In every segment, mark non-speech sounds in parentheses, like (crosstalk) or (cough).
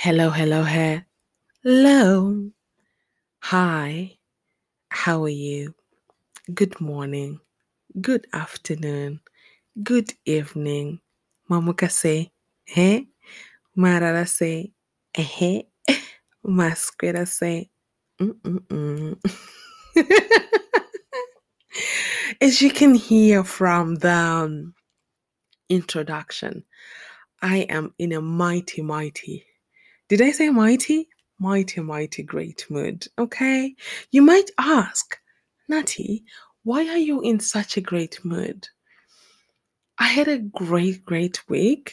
Hello, hello, hello. Hi, how are you? Good morning, good afternoon, good evening. Mamuka say, eh? Marara say, eh? Masquerada say, mm-mm-mm. (laughs) As you can hear from the um, introduction, I am in a mighty, mighty. Did I say mighty? Mighty, mighty great mood. Okay. You might ask, Natty, why are you in such a great mood? I had a great, great week.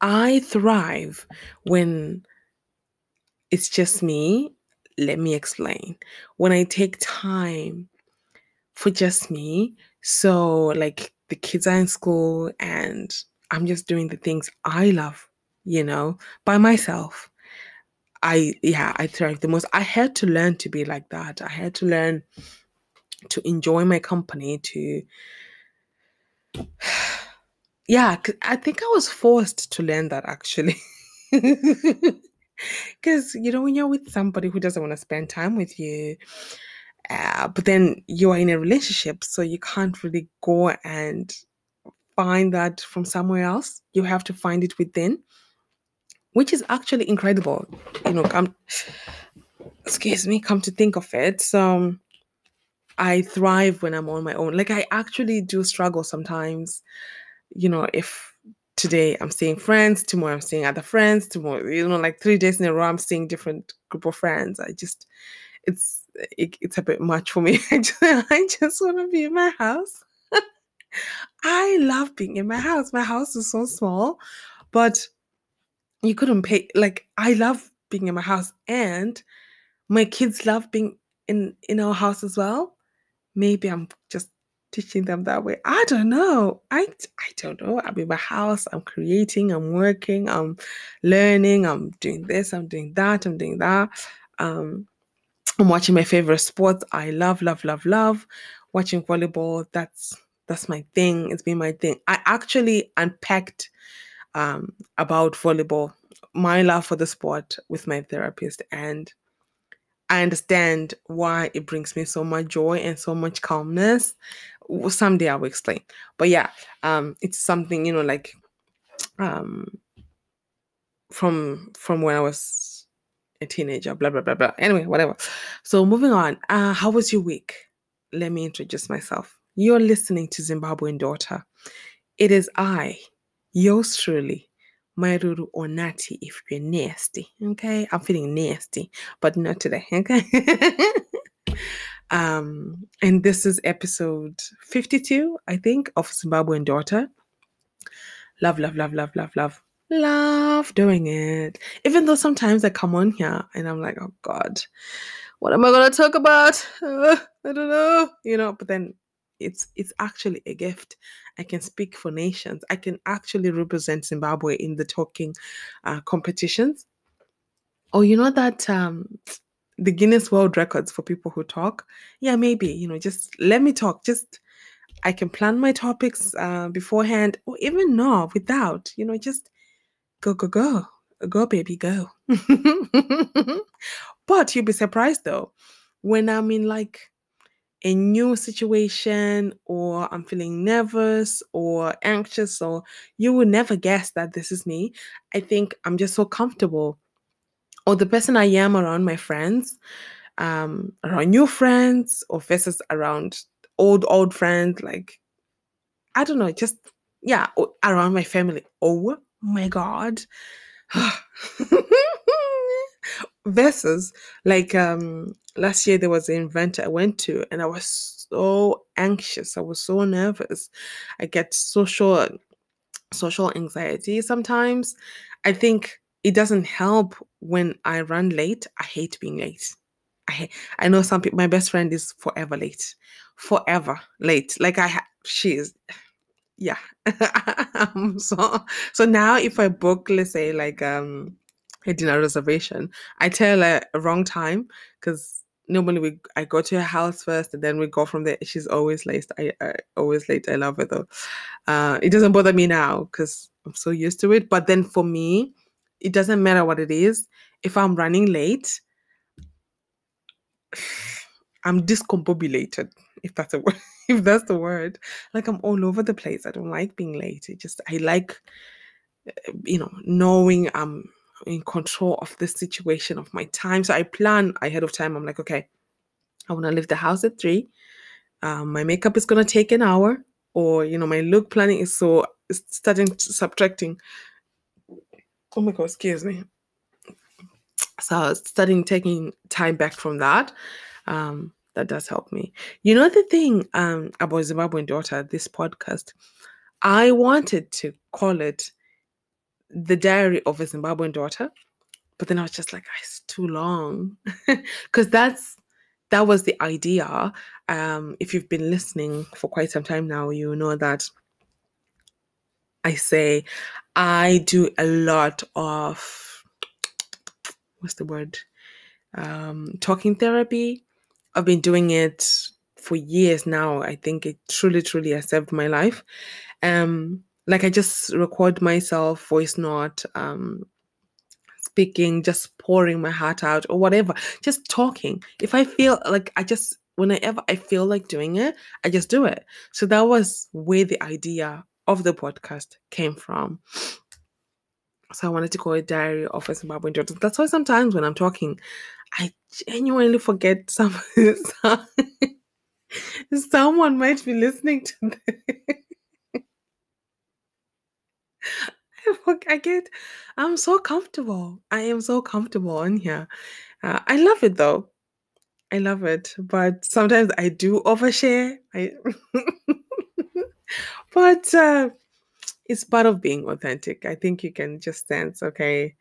I thrive when it's just me. Let me explain. When I take time for just me, so like the kids are in school and I'm just doing the things I love, you know, by myself. I, yeah, I thrive the most. I had to learn to be like that. I had to learn to enjoy my company, to, (sighs) yeah, I think I was forced to learn that actually. (laughs) Because, you know, when you're with somebody who doesn't want to spend time with you, uh, but then you are in a relationship, so you can't really go and find that from somewhere else. You have to find it within, which is actually incredible. You know, come, excuse me, come to think of it. So I thrive when I'm on my own. Like I actually do struggle sometimes. You know, if today I'm seeing friends, tomorrow I'm seeing other friends, tomorrow, you know, like three days in a row I'm seeing different group of friends. I just, it's it, it's a bit much for me. (laughs) I just, I just want to be in my house. (laughs) I love being in my house. My house is so small, but you couldn't pay. Like I love being in my house, and my kids love being in in our house as well. Maybe I'm just teaching them that way. I don't know. I I don't know. I'm in my house. I'm creating. I'm working. I'm learning. I'm doing this. I'm doing that. I'm doing that. Um, I'm watching my favorite sports. I love, love, love, love watching volleyball. That's that's my thing. It's been my thing. I actually unpacked um, about volleyball, my love for the sport with my therapist, and I understand why it brings me so much joy and so much calmness. Someday I will explain. But yeah, um, it's something you know, like um, from from when I was a teenager. Blah blah blah blah. Anyway, whatever. So moving on. Uh, how was your week? Let me introduce myself. You're listening to Zimbabwean Daughter. It is I, yours truly, Mairuru or Nati if you're nasty. Okay, I'm feeling nasty, but not today. Okay. (laughs) um, and this is episode 52, I think, of Zimbabwean Daughter. Love, love, love, love, love, love, love doing it. Even though sometimes I come on here and I'm like, oh God, what am I gonna talk about? Uh, (sighs) I don't know, you know. But then it's it's actually a gift. I can speak for nations. I can actually represent Zimbabwe in the talking uh, competitions. Oh, you know that um, the Guinness World Records for people who talk. Yeah, maybe you know. Just let me talk. Just I can plan my topics uh, beforehand, or even no, without. You know, just go, go, go, go, baby, go. (laughs) but you'll be surprised though when I'm in like a new situation or I'm feeling nervous or anxious, or you will never guess that this is me. I think I'm just so comfortable. Or the person I am around my friends, um, around new friends, or versus around old, old friends, like I don't know, just yeah, around my family. Oh my god. (sighs) versus like um last year there was an event I went to and I was so anxious. I was so nervous. I get social social anxiety sometimes. I think it doesn't help when I run late. I hate being late. I I know some people my best friend is forever late. Forever late. Like I she is yeah. (laughs) um, so so now if I book let's say like um a dinner reservation, I tell her a wrong time because normally we I go to her house first and then we go from there. She's always late. I, I always late. I love her though. Uh, it doesn't bother me now because I'm so used to it. But then for me, it doesn't matter what it is. If I'm running late, (sighs) I'm discombobulated, if that's a (laughs) word, if that's the word. Like I'm all over the place. I don't like being late. It just I like uh, you know, knowing I'm in control of the situation of my time. So I plan ahead of time. I'm like, okay, I want to leave the house at three. Um, my makeup is gonna take an hour, or you know, my look planning is so starting subtracting. Oh my god, excuse me. So starting taking time back from that. Um, that does help me. You know the thing um about Zimbabwean daughter, this podcast, I wanted to call it the diary of a Zimbabwean daughter, but then I was just like, ah, it's too long. (laughs) Because that's that was the idea. Um, if you've been listening for quite some time now, you know that I say I do a lot of (tsk) what's the word? Um, talking therapy. I've been doing it for years now. I think it truly, truly has saved my life. Um, like I just record myself voice note, um, speaking, just pouring my heart out or whatever, just talking. If I feel like I just, whenever I feel like doing it, I just do it. So that was where the idea of the podcast came from. So I wanted to call it Diary of a Zimbabwean Daughter. That's why sometimes when I'm talking, I genuinely forget some (laughs) someone might be listening to this. (laughs) I get, I'm so comfortable. I am so comfortable in here. Uh, I love it though. I love it, but sometimes I do overshare. I, (laughs) but uh, it's part of being authentic. I think you can just sense, okay,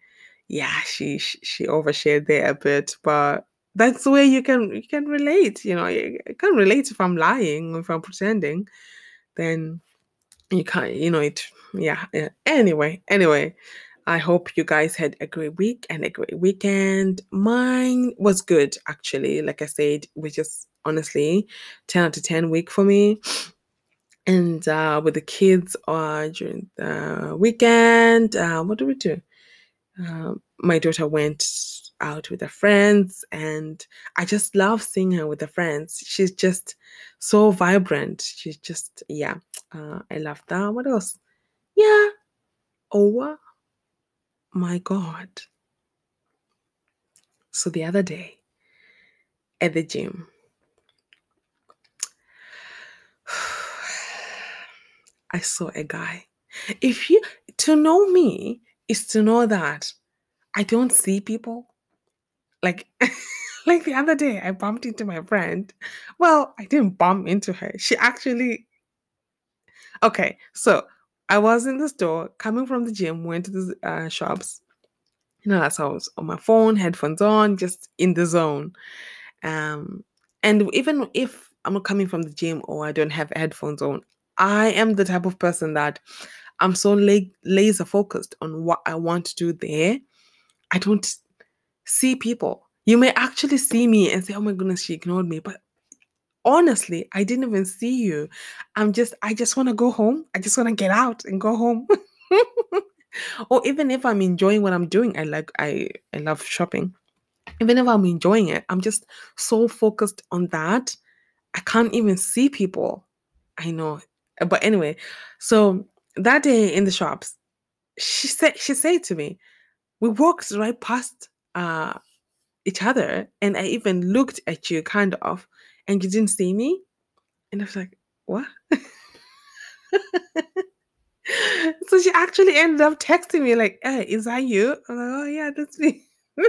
yeah, she she, overshared there a bit, but that's the way you can you can relate. You know, you can relate if I'm lying, if I'm pretending, then you can't. You know it yeah. Anyway, anyway, I hope you guys had a great week and a great weekend. Mine was good, actually. Like I said, which is honestly 10 out of 10 week for me. And uh, with the kids uh, during the weekend, uh, what do we do? Uh, my daughter went out with her friends, and I just love seeing her with her friends. She's just so vibrant. She's just, yeah, uh, I love that. What else? Oh my God. So the other day at the gym, (sighs) I saw a guy. If you to know me is to know that I don't see people. Like (laughs) like the other day I bumped into my friend. Well, I didn't bump into her. She actually Okay, so I was in the store coming from the gym, went to the uh, shops. You know, that's how I was on my phone, headphones on, just in the zone. Um, and even if I'm coming from the gym or I don't have headphones on, I am the type of person that I'm so la- laser focused on what I want to do there. I don't see people. You may actually see me and say, oh my goodness, she ignored me. But honestly, I didn't even see you. I'm just, I just want to go home. I just want to get out and go home. (laughs) or even if I'm enjoying what I'm doing, I like, I, I love shopping. Even if I'm enjoying it, I'm just so focused on that. I can't even see people. I know. But anyway, so that day in the shops, she said, she said to me, we walked right past uh, each other and I even looked at you kind of and you didn't see me? And I was like, what? (laughs) so she actually ended up texting me like, hey, is that you? I'm like, oh yeah, that's me. (laughs)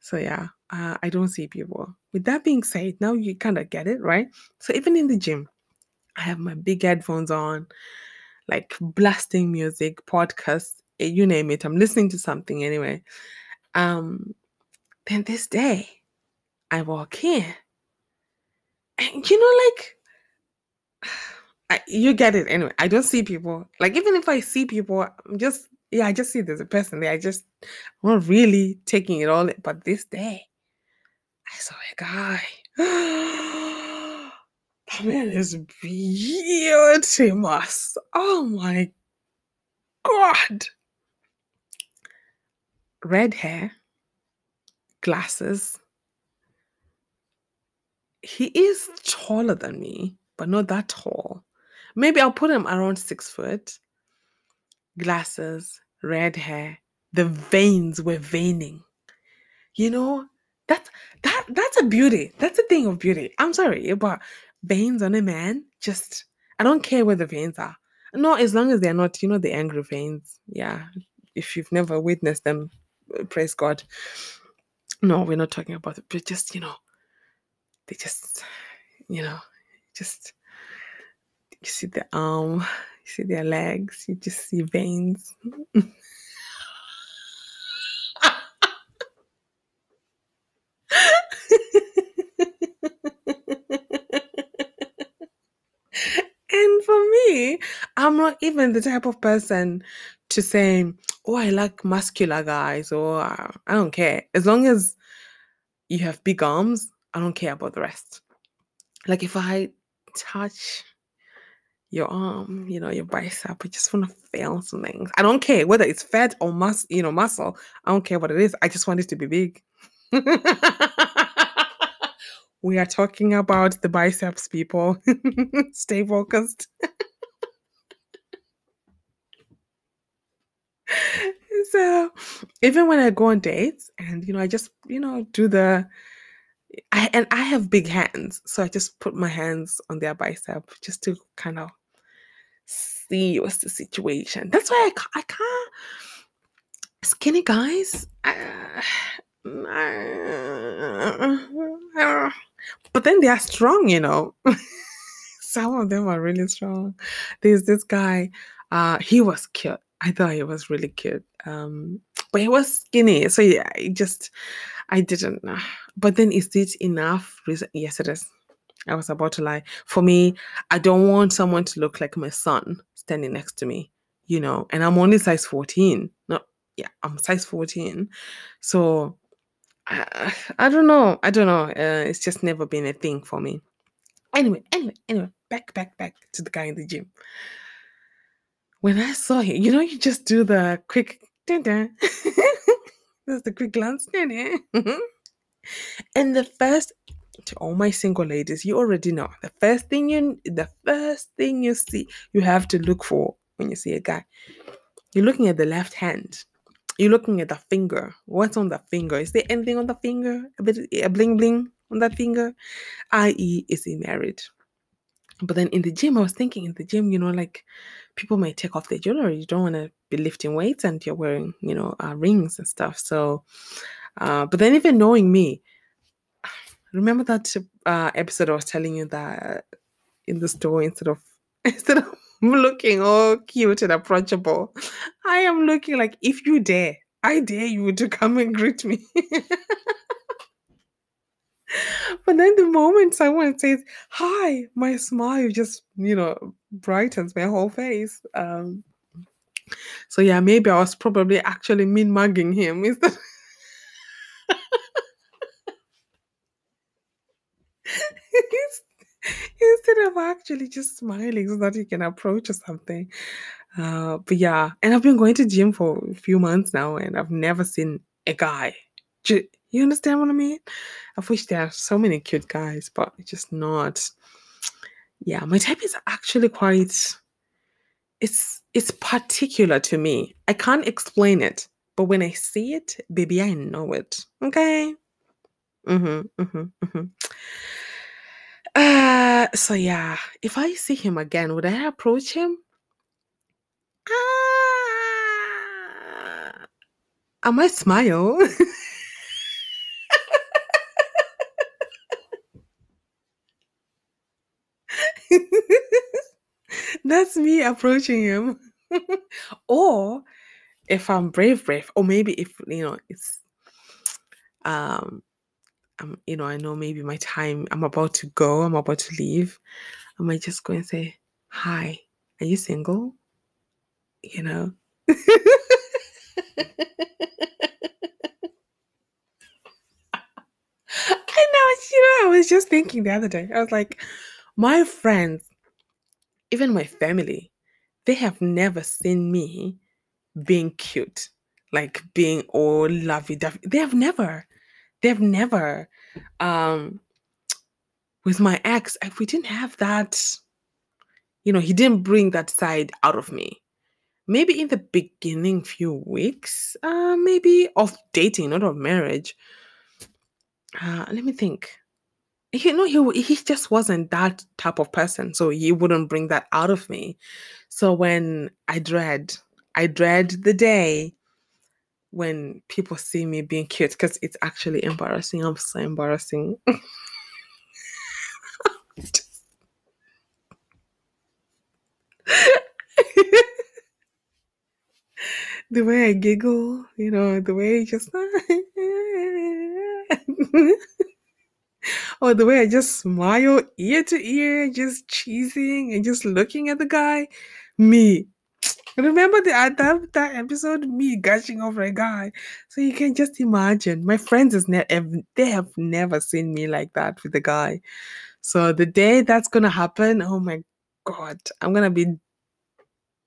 so yeah, uh, I don't see people. With that being said, now you kind of get it, right? So even in the gym, I have my big headphones on, like blasting music, podcasts, eh, you name it. I'm listening to something anyway. Um, then this day, I walk in. And you know, like, I, you get it anyway. I don't see people. Like, even if I see people, I'm just, yeah, I just see there's a person there. I just, I'm not really taking it all. But this day, I saw a guy. (gasps) that man is beautiful. Oh my God. red hair, glasses. He is taller than me, but not that tall. Maybe I'll put him around six foot. Glasses, red hair. The veins were veining. You know, that's that that's a beauty. That's a thing of beauty. I'm sorry, but veins on a man, just I don't care where the veins are. No, as long as they're not, you know, the angry veins. Yeah. If you've never witnessed them, praise God. No, we're not talking about it, but just, you know, they just, you know, just you see the arm, you see their legs, you just see veins. and for me, I'm not even the type of person to say, oh, I like muscular guys, or I don't care. As long as you have big arms, I don't care about the rest. Like if I touch your arm, you know, your bicep, I just want to feel something. I don't care whether it's fat or mus, you know, muscle. I don't care what it is. I just want it to be big. (laughs) we are talking about the biceps, people. (laughs) Stay focused. (laughs) so even when I go on dates and you know, I just, you know, do the I and I have big hands, so I just put my hands on their bicep just to kind of see what's the situation. That's why I, I can't skinny guys. Uh, but then they are strong, you know. (laughs) Some of them are really strong. There's this guy, uh, he was cute. I thought he was really cute. Um, but he was skinny. So yeah, I just I didn't know. But then is it enough? Yes, it is. I was about to lie. For me, I don't want someone to look like my son standing next to me, you know, and I'm only size 14. No, yeah, I'm size 14. So I, I don't know. I don't know. Uh, it's just never been a thing for me. Anyway, anyway, anyway, back, back, back to the guy in the gym. When I saw him, you know, you just do the quick. That's (laughs) the quick glance. (laughs) And the first, to all my single ladies, you already know the first thing you, the first thing you see, you have to look for when you see a guy. You're looking at the left hand you're looking at the finger. What's on the finger? Is there anything on the finger? A bit a bling bling on that finger? I.e., is he married? But then in the gym, I was thinking in the gym, you know, like people might take off their jewelry. You don't want to be lifting weights and you're wearing, you know, uh, rings and stuff. So, uh, but then even knowing me, (sighs) remember that uh, episode I was telling you that in the store instead of (laughs) instead of looking all cute and approachable. I am looking like if you dare, I dare you to come and greet me. (laughs) (laughs) but then the moment someone says hi, my smile just, you know, brightens my whole face. Um, so yeah, maybe I was probably actually mean mugging him (laughs) instead. (laughs) instead of actually just smiling so that you can approach or something. Uh, but yeah, and I've been going to gym for a few months now, and I've never seen a guy. You understand what I mean? I wish there are so many cute guys, but it's just not. Yeah, my type is actually quite. It's it's particular to me. I can't explain it, but when I see it, baby, I know it. Okay. Mhm. Mhm. Mhm. Uh, so yeah, if I see him again, would I approach him? Ah, I might smile. (laughs) That's me approaching him. or if I'm brave, brave, or maybe if you know it's um you know, I know maybe my time, I'm about to go, I'm about to leave. I might just go and say, Hi, are you single? You know? (laughs) I know, you know, I was just thinking the other day, I was like, my friends, even my family, they have never seen me being cute. like being all lovey dovey. They have never, they have never. Um, with my ex, if we didn't have that, you know, he didn't bring that side out of me. Maybe in the beginning few weeks, uh, maybe of dating, not of marriage. Uh, let me think. You know, he he just wasn't that type of person, so he wouldn't bring that out of me. So when I dread, I dread the day when people see me being cute because it's actually embarrassing. I'm so embarrassing. (laughs) the way I giggle, you know, the way just (laughs) (laughs) or the way I just smile ear to ear, just cheesing and just looking at the guy. Me. Remember the that, that episode, me gushing over a guy. So you can just imagine. My friends is ne- they have never seen me like that with a guy. So the day that's gonna happen, oh my god, I'm gonna be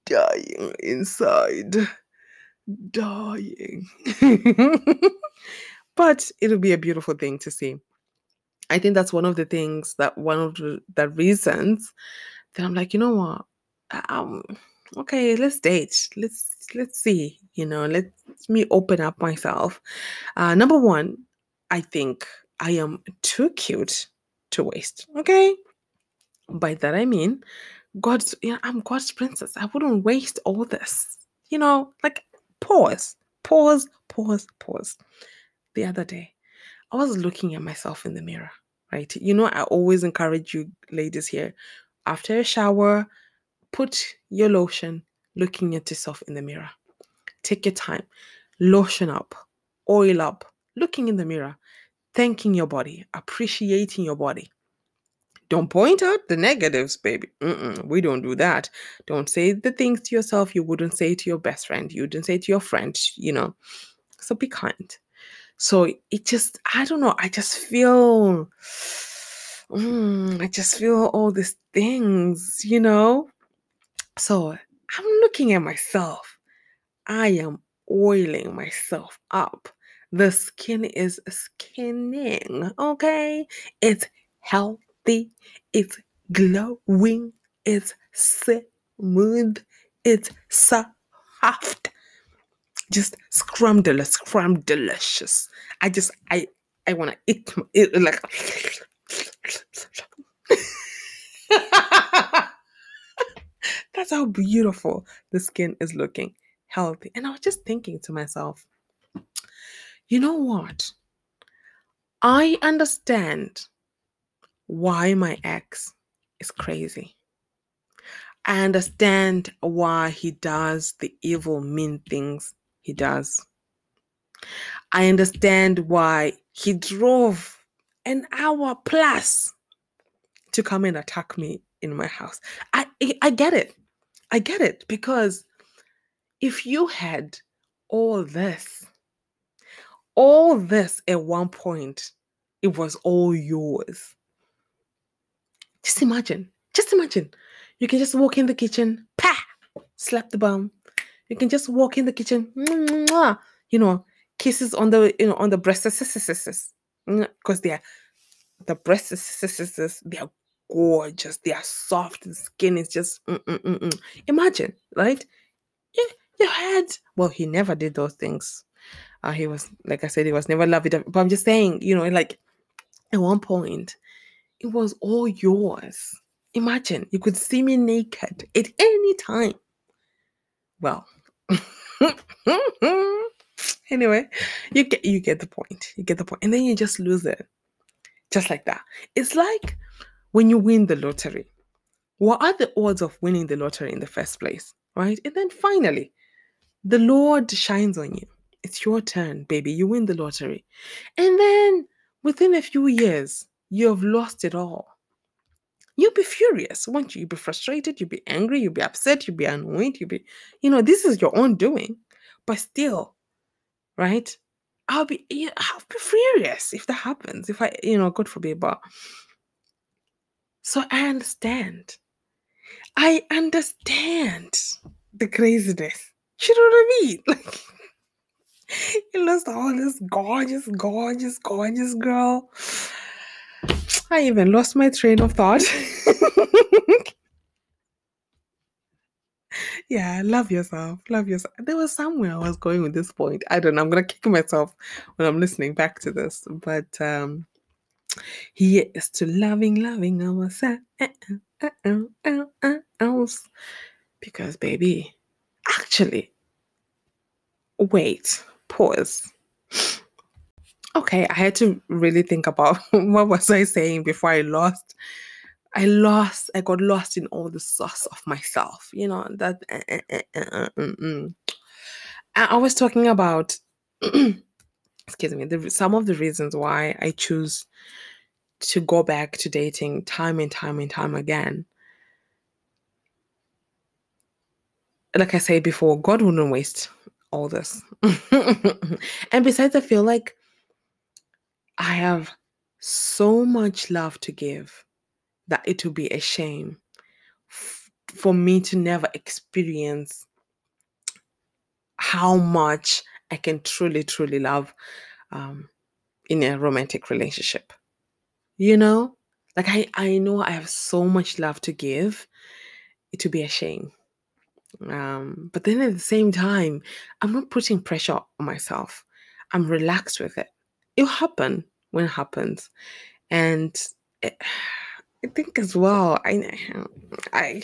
dying inside. Dying. (laughs) but it'll be a beautiful thing to see. I think that's one of the things that one of the, the reasons that I'm like, you know what? Um, okay, let's date. Let's let's see. You know, let me open up myself. Uh, number one, I think I am too cute to waste. Okay. By that I mean, God's. You know, I'm God's princess. I wouldn't waste all this. You know, like pause, pause, pause, pause. The other day, I was looking at myself in the mirror, right? You know, I always encourage you ladies here after a shower, put your lotion looking at yourself in the mirror. Take your time, lotion up, oil up, looking in the mirror, thanking your body, appreciating your body. Don't point out the negatives, baby. Mm-mm, we don't do that. Don't say the things to yourself you wouldn't say to your best friend, you wouldn't say to your friend, you know. So be kind. So it just, I don't know, I just feel, mm, I just feel all these things, you know. So I'm looking at myself. I am oiling myself up. The skin is skinning, okay? It's healthy, it's glowing, it's smooth, it's soft. Just scrum delicious. I just, I, I want to eat, it like. (laughs) That's how beautiful the skin is looking, healthy. And I was just thinking to myself, you know what? I understand why my ex is crazy. I understand why he does the evil, mean things he does. I understand why he drove an hour plus to come and attack me in my house. I I get it. I get it because if you had all this, all this at one point, it was all yours. Just imagine, just imagine. You can just walk in the kitchen, pa, slap the bum. You can just walk in the kitchen, you know, kisses on the you know on the breasts, because they're the breasts, they're gorgeous. They are soft. The skin is just mm, mm, mm, mm. imagine, right? Yeah, your head. Well, he never did those things. Uh, he was like I said, he was never loved. But I'm just saying, you know, like at one point, it was all yours. Imagine you could see me naked at any time. Well, (laughs) anyway, you get you get the point. You get the point, and then you just lose it, just like that. It's like when you win the lottery. What are the odds of winning the lottery in the first place? Right? And then finally, the Lord shines on you. It's your turn, baby. You win the lottery. And then within a few years, you have lost it all. You'll be furious, won't you? You'll be frustrated, you'll be angry, you'll be upset, you'll be annoyed, you'll be, you know, this is your own doing. But still, right? I'll be I'll be furious if that happens. If I, you know, God forbid, but so I understand. I understand the craziness. You know what I mean? (laughs) Like, I lost all this gorgeous, gorgeous, gorgeous girl. I even lost my train of thought. (laughs) yeah, love yourself. Love yourself. There was somewhere I was going with this point. I don't know. I'm gonna kick myself when I'm listening back to this. But um Yes to loving, loving ourselves. Eh, eh, eh, because, baby, actually, wait, pause. Okay, I had to really think about (laughs) what was I saying before I lost. I lost. I got lost in all the sauce of myself. You know that. Eh, eh, eh, mm, mm, mm. I was talking about. (clears throat) excuse me. The, some of the reasons why I choose to go back to dating time and time and time again. Like I said before, God wouldn't waste all this. (laughs) and besides, I feel like I have so much love to give that it would be a shame f- for me to never experience how much I can truly, truly love um, in a romantic relationship. You know? Like I, I know I have so much love to give. It would be a shame. Um, but then at the same time, I'm not putting pressure on myself. I'm relaxed with it. It'll happen when it happens. And it, I think as well, I I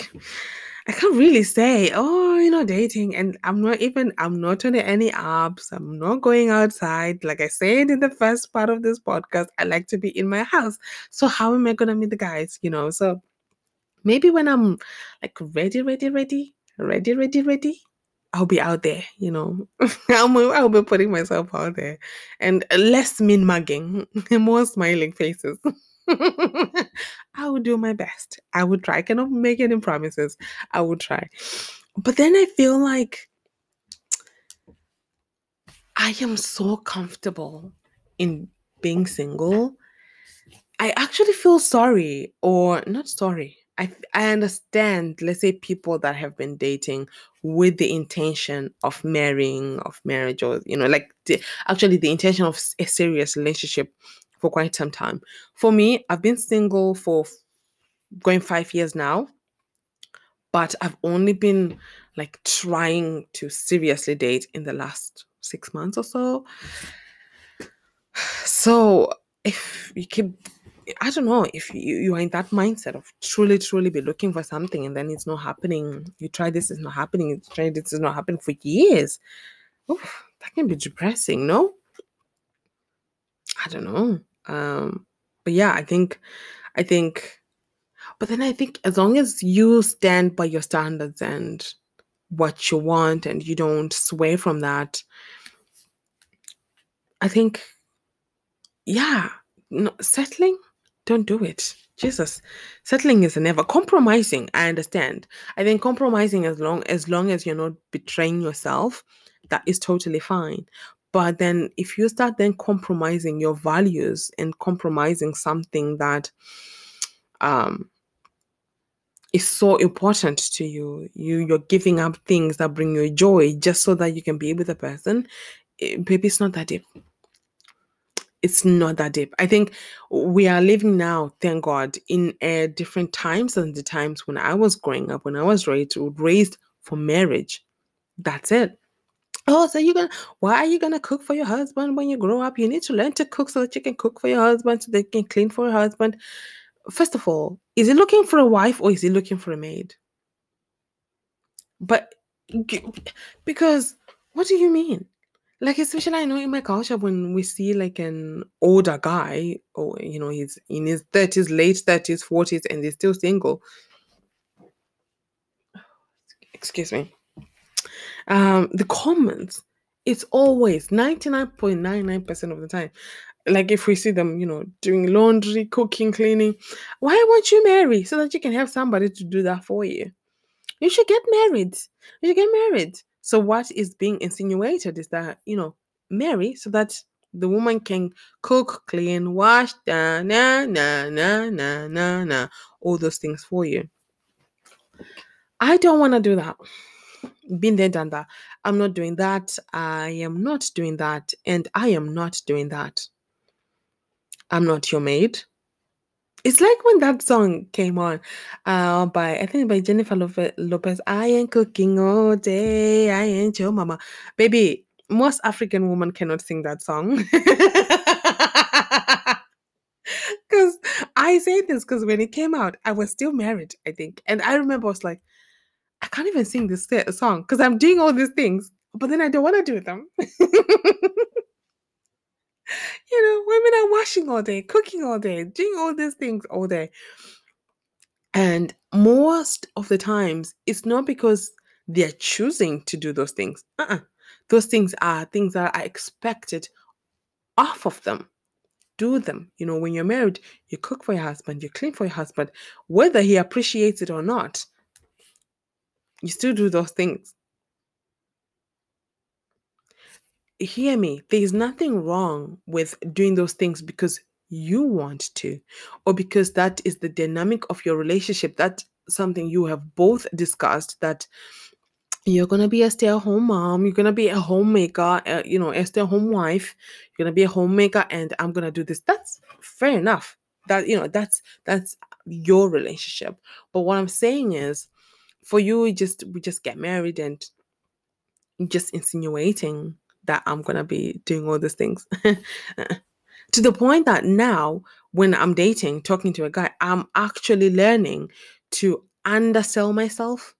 I can't really say, oh, you know, dating. And I'm not even, I'm not on any apps. I'm not going outside. Like I said in the first part of this podcast, I like to be in my house. So how am I to meet the guys? You know, so maybe when I'm like ready, ready, ready, ready, ready, ready, I'll be out there, you know. (laughs) I'll, be putting myself out there and less mean mugging, (laughs) more smiling faces. (laughs) I will do my best. I will try. I cannot make any promises. I will try. But then I feel like I am so comfortable in being single. I actually feel sorry, or not sorry. I, I understand, let's say, people that have been dating with the intention of marrying, of marriage, or, you know, like the, actually the intention of a serious relationship for quite some time. For me, I've been single for going five years now, but I've only been like trying to seriously date in the last six months or so. (sighs) So if you keep I don't know if you, you are in that mindset of truly, truly be looking for something and then it's not happening. You try this, it's not happening. You try this, is not happening for years. Oof, that can be depressing, no? I don't know. Um, but yeah, I think, I think, but then I think as long as you stand by your standards and what you want and you don't sway from that, I think, yeah, no, settling, don't do it. Jesus, settling is never compromising. I understand. I think compromising as long as long as you're not betraying yourself, that is totally fine. But then if you start then compromising your values and compromising something that um is so important to you, you you're giving up things that bring you joy just so that you can be with a person, eh, maybe it's not that deep it's not that deep. I think we are living now, thank God, in uh, different times than the times when I was growing up, when I was raised, raised for marriage. That's it. Oh, so you're gonna why are you gonna cook for your husband when you grow up? You need to learn to cook so that you can cook for your husband, so they can clean for your husband. First of all, is he looking for a wife or is he looking for a maid? But because what do you mean? Like especially I know in my culture when we see like an older guy or you know he's in his 30s, late 30s, 40s, and he's still single. (sighs) Excuse me. Um the comments it's always 99.99% of the time. Like if we see them you know doing laundry cooking cleaning why won't you marry? So that you can have somebody to do that for you. You should get married. You should get married so what is being insinuated is that you know marry so that the woman can cook clean wash na na na na na na na all those things for you i don't want to do that been there, done that. I'm not doing that. I am not doing that. And I am not doing that. I'm not your maid. It's like when that song came on uh, by, I think by Jennifer Lopez. I ain't cooking all day. I ain't your mama. Baby, most African women cannot sing that song. (laughs) Because I say this because when it came out, I was still married, I think. And I remember I was like, I can't even sing this song because I'm doing all these things, but then I don't want to do them. (laughs) you know, women are washing all day, cooking all day, doing all these things all day. And most of the times, it's not because they're choosing to do those things. Uh-uh. Those things are things that are expected off of them. Do them. You know, when you're married, you cook for your husband, you clean for your husband, whether he appreciates it or not. You still do those things. Hear me, there is nothing wrong with doing those things because you want to, or because that is the dynamic of your relationship. That's something you have both discussed that you're gonna be a stay-at-home mom you're gonna be a homemaker uh, you know a stay-at-home wife you're gonna be a homemaker and i'm gonna do this. That's fair enough. That you know that's that's your relationship. But what i'm saying is for you we just we just get married and just insinuating that I'm going to be doing all these things. (laughs) to the point that now, when I'm dating, talking to a guy, I'm actually learning to undersell myself.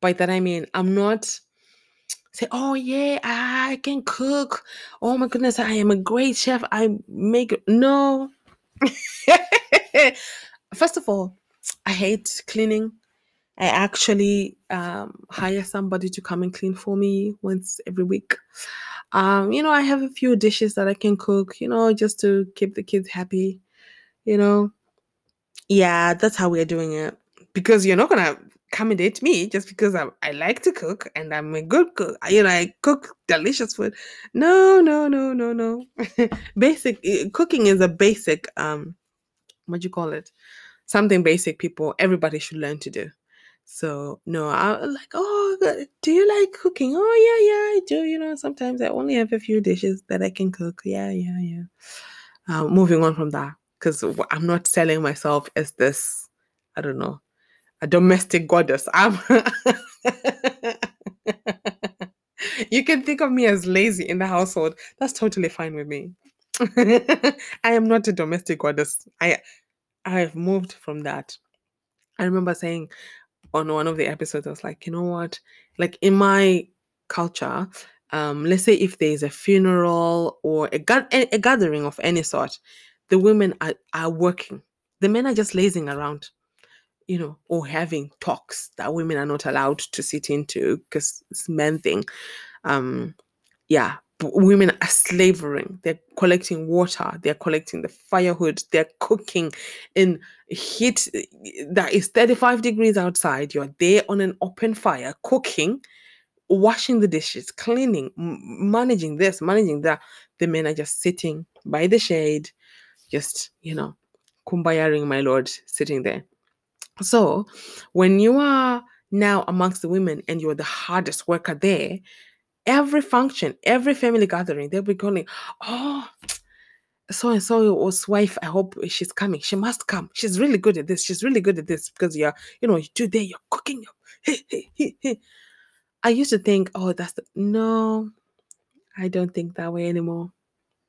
By that I mean, I'm not say, oh yeah, I can cook. Oh my goodness, I am a great chef. I make no. (laughs) First of all, I hate cleaning. I actually um, hire somebody to come and clean for me once every week. Um, you know, I have a few dishes that I can cook, you know, just to keep the kids happy, you know. Yeah, that's how we're doing it. Because you're not gonna come and date me just because I, I like to cook and I'm a good cook. You know, I cook delicious food. No, no, no, no, no. (laughs) basic eh, cooking is a basic um what do you call it? Something basic people everybody should learn to do. So no, I like, oh, do you like cooking? Oh yeah, yeah, I do. You know, sometimes I only have a few dishes that I can cook. Yeah, yeah, yeah. Uh, moving on from that, because I'm not selling myself as this, I don't know, a domestic goddess. I'm. (laughs) you can think of me as lazy in the household. That's totally fine with me. (laughs) I am not a domestic goddess. I I have moved from that. I remember saying, on one of the episodes, I was like, you know what? Like in my culture, um, let's say if there's a funeral or a, ga- a gathering of any sort, the women are, are working. The men are just lazing around, you know, or having talks that women are not allowed to sit into because it's men thing. Um, yeah, women are slavering. They're collecting water. They're collecting the firewood. They're cooking in heat that is 35 degrees outside. You're there on an open fire, cooking, washing the dishes, cleaning, managing this, managing that. The men are just sitting by the shade, just, you know, kumbayaring my lord, sitting there. So when you are now amongst the women and you're the hardest worker there, every function, every family gathering, they'll be calling, oh, so and so's wife, I hope she's coming. She must come. She's really good at this. She's really good at this because you're, you know, there, you're cooking. (laughs) I used to think, oh, that's the no, I don't think that way anymore.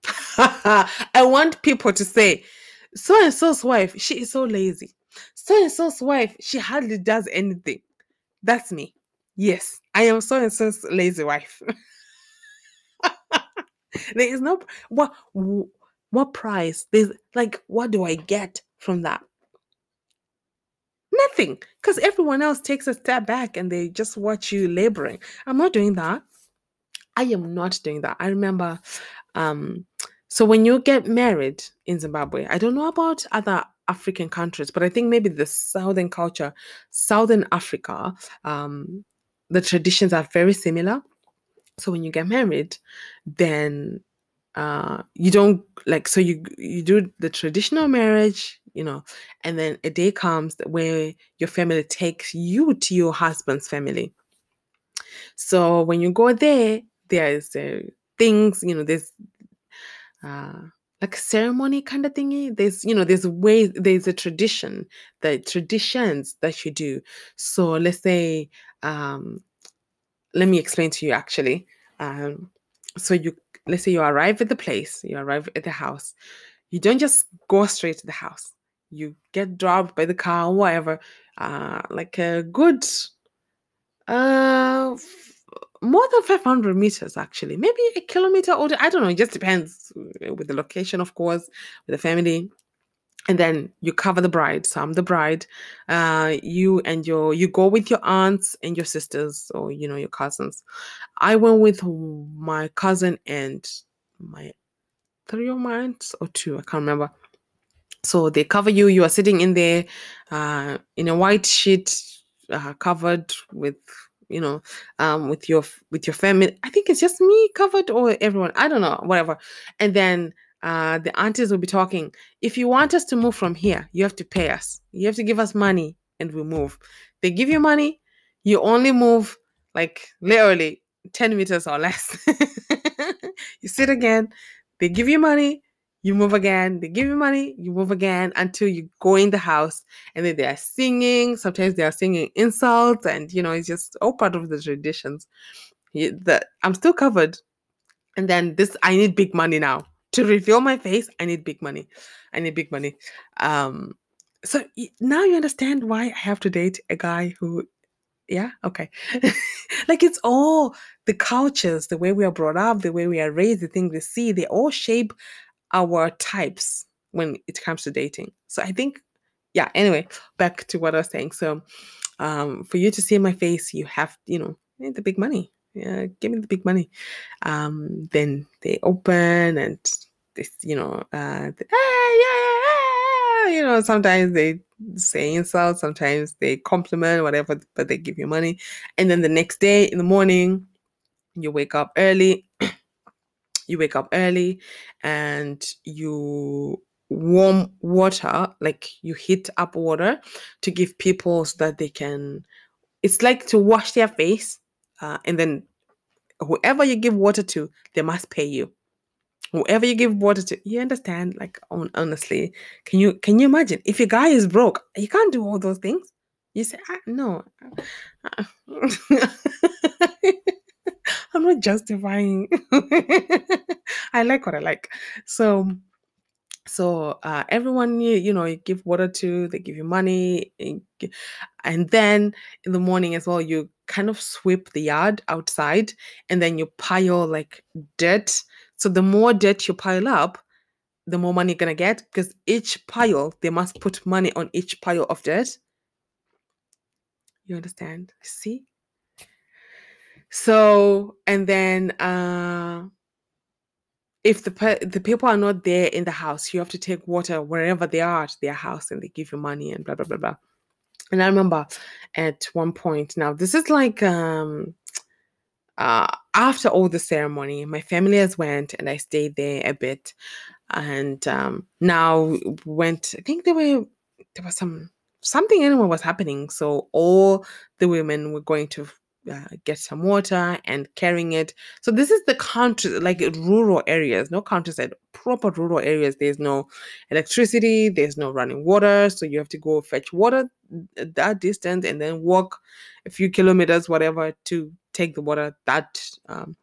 (laughs) I want people to say, so and so's wife, she is so lazy. So and so's wife, she hardly does anything. That's me. Yes, I am so so's lazy wife. (laughs) there is no what what price? There's like what do I get from that? Nothing, because everyone else takes a step back and they just watch you laboring. I'm not doing that. I am not doing that. I remember, um, so when you get married in Zimbabwe, I don't know about other African countries, but I think maybe the southern culture, Southern Africa, um, the traditions are very similar. So when you get married, then uh, you don't like so you you do the traditional marriage, you know, and then a day comes where your family takes you to your husband's family. So when you go there, there's uh, things, you know, there's uh, like ceremony kind of thingy. There's, you know, there's ways, there's a tradition, the traditions that you do. So let's say, um, let me explain to you actually. Um, so you, let's say you arrive at the place, you arrive at the house. You don't just go straight to the house. You get dropped by the car or whatever, uh, like a good uh, more than 500 meters, actually. Maybe a kilometer or I don't know. It just depends uh, with the location, of course, with the family. And then you cover the bride. So I'm the bride. Uh, you and your you go with your aunts and your sisters or you know your cousins. I went with my cousin and my three of my aunts or two. I can't remember. So they cover you. You are sitting in there uh, in a white sheet, uh, covered with you know um with your with your family i think it's just me covered or everyone i don't know whatever. And then uh the aunties will be talking if you want us to move from here you have to pay us. You have to give us money and we move. They give you money you only move like literally 10 meters or less. (laughs) You sit again they give you money you move again they give you money you move again until you go in the house and then they are singing sometimes they are singing insults and you know it's just all part of the traditions. The, i'm still covered. And then this i need big money now. To reveal my face i need big money. I need big money. Um so now you understand why i have to date a guy who yeah okay. (laughs) Like it's all the cultures the way we are brought up the way we are raised the things we see they all shape our types when it comes to dating. So i think yeah anyway back to what i was saying. So um for you to see my face you have you know the big money. Yeah give me the big money. Um then they open and this you know uh "Ah, yeah, ah," you know sometimes they say insults sometimes they compliment whatever but they give you money. And then the next day in the morning you wake up early you wake up early and you warm water like you heat up water to give people so that they can it's like to wash their face uh, and then whoever you give water to they must pay you. Whoever you give water to you understand like hon- honestly can you can you imagine? If your guy is broke you can't do all those things. You say ah, no (laughs) (laughs) (laughs) i'm not justifying. (laughs) I like what i like. So so uh, everyone you, you know you give water to they give you money and then in the morning as well you kind of sweep the yard outside and then you pile like dirt. So the more dirt you pile up the more money you're gonna get because each pile they must put money on each pile of dirt. You understand? See so and then uh if the pe- the people are not there in the house, you have to take water wherever they are at their house, and they give you money and blah blah blah blah. And I remember at one point, now this is like um uh after all the ceremony, my family has went and I stayed there a bit, and um now went. I think there were there was some something anyway was happening, so all the women were going to. Uh, get some water and carrying it. So this is the country like rural areas no countryside proper rural areas. There's no electricity there's no running water. So you have to go fetch water that distance and then walk a few kilometers whatever to take the water that um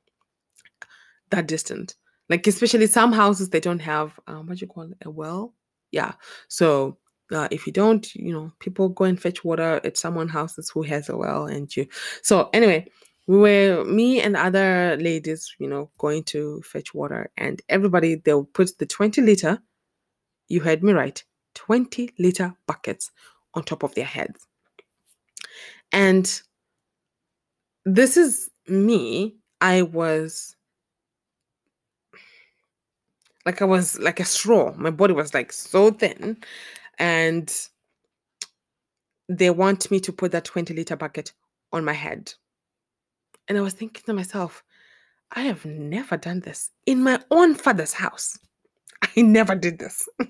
that distant. Like especially some houses they don't have um, what you call it a well? Yeah. So uh, if you don't you know people go and fetch water at someone houses who has a well and you so anyway we were me and other ladies you know going to fetch water and everybody they'll put the 20 liter you heard me right 20 liter buckets on top of their heads. And this is me i was like i was like a straw. My body was like so thin and they want me to put that 20 liter bucket on my head and i was thinking to myself i have never done this in my own father's house i never did this (laughs)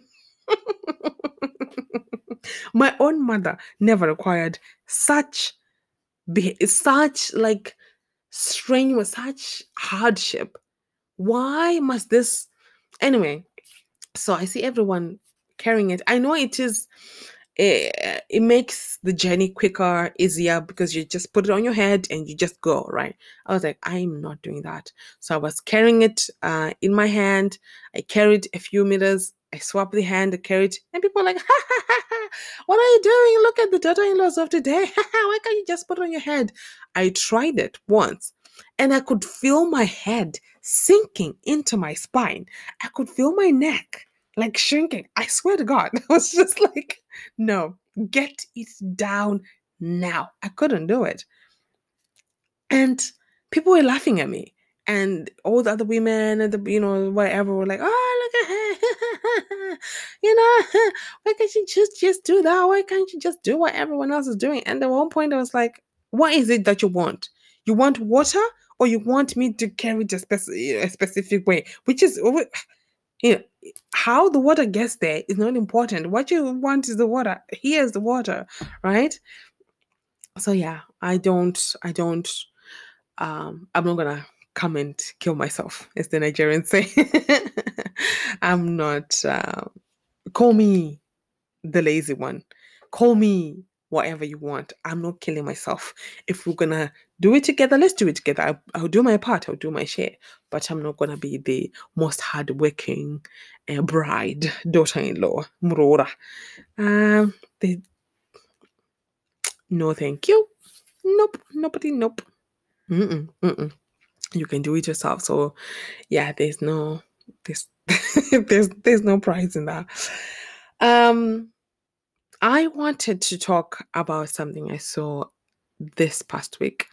my own mother never required such be- such like strenuous, such hardship. Why must this? Anyway, so I see everyone carrying it. I know it is it, it makes the journey quicker, easier because you just put it on your head and you just go, right? I was like, I'm not doing that. So I was carrying it uh, in my hand. I carried a few meters. I swapped the hand, I carried, and people are like, (laughs) ha, ha, ha, ha, what are you doing? Look at the daughter in laws of today. (laughs) Why can't you just put it on your head? I tried it once and I could feel my head sinking into my spine. I could feel my neck like shrinking. I swear to God, (laughs) I was just like, no, get it down now. I couldn't do it. And people were laughing at me. And all the other women and the, you know, whatever were like, oh, look at her. (laughs) you know, (laughs) why can't you just, just do that? Why can't you just do what everyone else is doing? And at one point I was like, what is it that you want? You want water or you want me to carry it a, speci- a specific way? Which is, you know, how the water gets there is not important. What you want is the water. Here's the water, right? So yeah, I don't, I don't, um, I'm not gonna come and kill myself, as the Nigerians say. (laughs) I'm not. Uh, call me the lazy one. Call me whatever you want. I'm not killing myself. If we're gonna do it together, let's do it together. I'll, I'll do my part. I'll do my share. But I'm not gonna be the most hardworking uh, bride, daughter-in-law, murora. Um, no, thank you. Nope, nobody, nope. Mm-mm, mm-mm. You can do it yourself. So, yeah, there's no, there's, (laughs) there's, there's no prize in that. Um, I wanted to talk about something I saw this past week.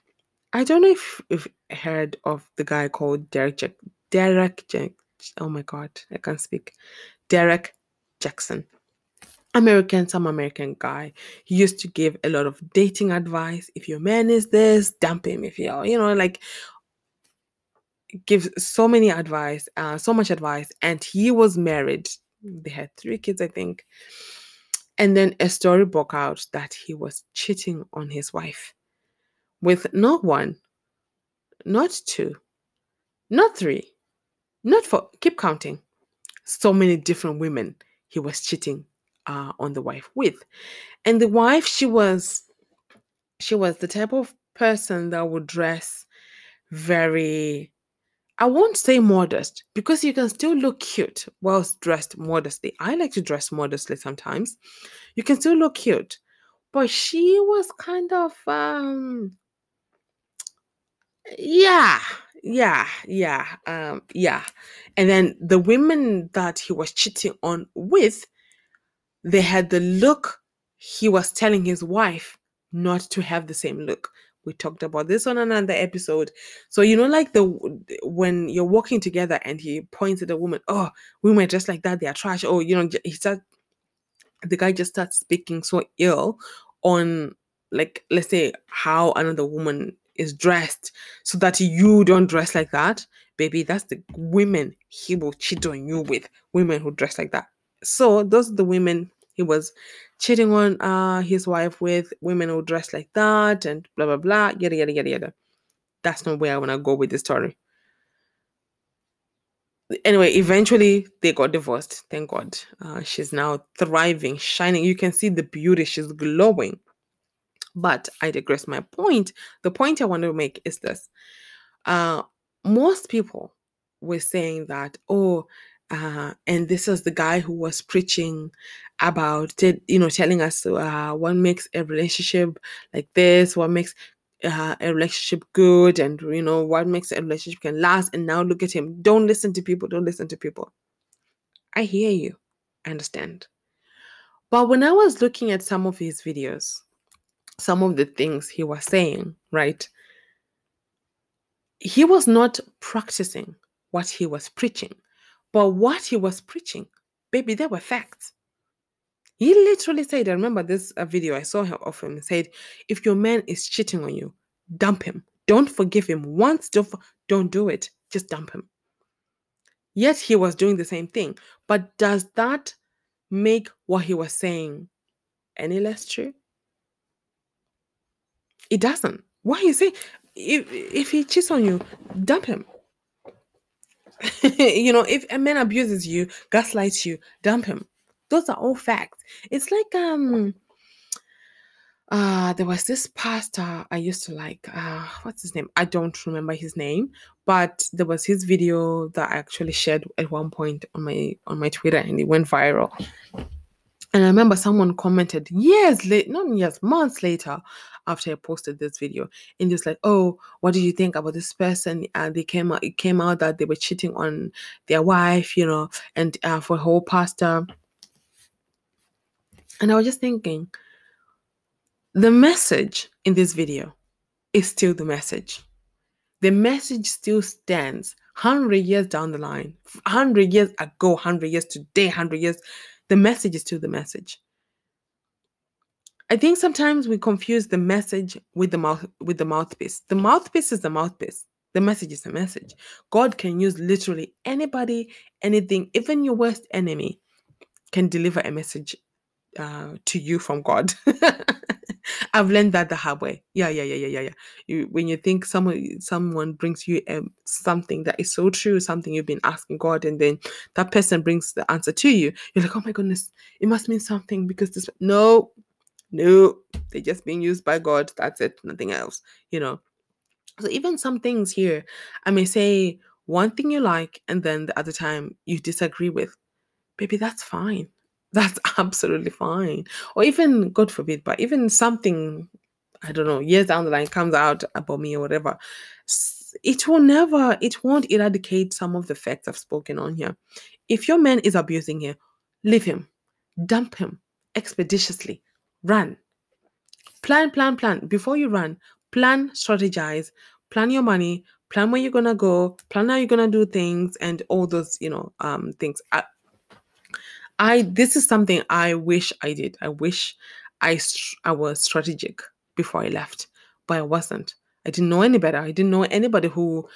I don't know if you've heard of the guy called Derek Jack Derek Jack oh my god, I can't speak. Derrick Jaxn. American, some American guy. He used to give a lot of dating advice. If your man is this, dump him. If you're, you know, like gives so many advice, uh, so much advice. And he was married. They had three kids, I think. And then a story broke out that he was cheating on his wife with not one, not two, not three, not four, keep counting. So many different women he was cheating uh, on the wife with. And the wife, she was she was the type of person that would dress very I won't say modest because you can still look cute whilst dressed modestly. I like to dress modestly sometimes. You can still look cute. But she was kind of um yeah, yeah, yeah, um, yeah. And then the women that he was cheating on with, they had the look he was telling his wife not to have the same look. We talked about this on another episode. So you know, like the when you're walking together and he points at a woman, oh, women just like that, they are trash. Oh, you know, he starts the guy just starts speaking so ill on like let's say how another woman is dressed so that you don't dress like that baby that's the women he will cheat on you with women who dress like that so those are the women he was cheating on uh his wife with women who dress like that and blah blah blah yada yada yada yada. That's not where i want to go with the story. Anyway eventually they got divorced. Thank god. Uh, she's now thriving shining. You can see the beauty. She's glowing. But i digress my point. The point i want to make is this. Uh most people were saying that oh uh, and this is the guy who was preaching about it, you know, telling us uh, what makes a relationship like this, what makes uh, a relationship good, and you know what makes a relationship can last. And now look at him. Don't listen to people. Don't listen to people. I hear you. I understand. But when I was looking at some of his videos, some of the things he was saying, right? He was not practicing what he was preaching. But what he was preaching, baby, they were facts. He literally said, I remember this uh, video I saw of him, said, if your man is cheating on you, dump him. Don't forgive him once, don't, don't do it. Just dump him. Yet he was doing the same thing. But does that make what he was saying any less true? It doesn't. Why you say if if he cheats on you, dump him. (laughs) you know, if a man abuses you, gaslights you, dump him. Those are all facts. It's like um uh there was this pastor I used to like. Uh what's his name? I don't remember his name, but there was his video that I actually shared at one point on my on my Twitter and it went viral. And I remember someone commented years late, not years, months later, after I posted this video, and just like, "Oh, what do you think about this person?" And they came out, it came out that they were cheating on their wife, you know, and uh, for whole pastor. And I was just thinking, the message in this video is still the message. The message still stands. Hundred years down the line, hundred years ago, hundred years today, hundred years the message is still the message. I think sometimes we confuse the message with the mouth with the mouthpiece. The mouthpiece is the mouthpiece. The message is the message. God can use literally anybody, anything, even your worst enemy can deliver a message uh, to you from God. (laughs) I've learned that the hard way. Yeah, yeah, yeah, yeah, yeah, yeah. You, when you think someone someone brings you um, something that is so true, something you've been asking God, and then that person brings the answer to you, you're like, oh my goodness, it must mean something because this. No, no, they're just being used by God. That's it, nothing else. You know. So even some things here, I may say one thing you like, and then the other time you disagree with. Baby, that's fine that's (laughs) absolutely fine. Or even, God forbid, but even something, I don't know, years down the line comes out about me or whatever, it will never, it won't eradicate some of the facts I've spoken on here. If your man is abusing you, leave him, dump him expeditiously, run. Plan, plan, plan. Before you run, plan, strategize, plan your money, plan where you're gonna go, plan how you're gonna do things, and all those, you know, um, things. I, I this is something I wish I did. I wish I I was strategic before I left, but I wasn't. I didn't know any better. I didn't know anybody who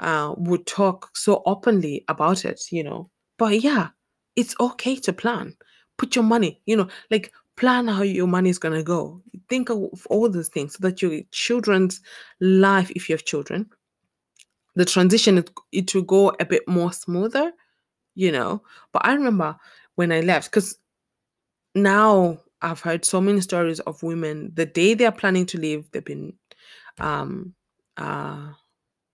uh, would talk so openly about it, you know. But yeah, it's okay to plan. Put your money, you know, like plan how your money is gonna go. Think of all those things so that your children's life, if you have children, the transition it will go a bit more smoother, you know. But I remember when I left because now I've heard so many stories of women the day they're planning to leave, they've been um uh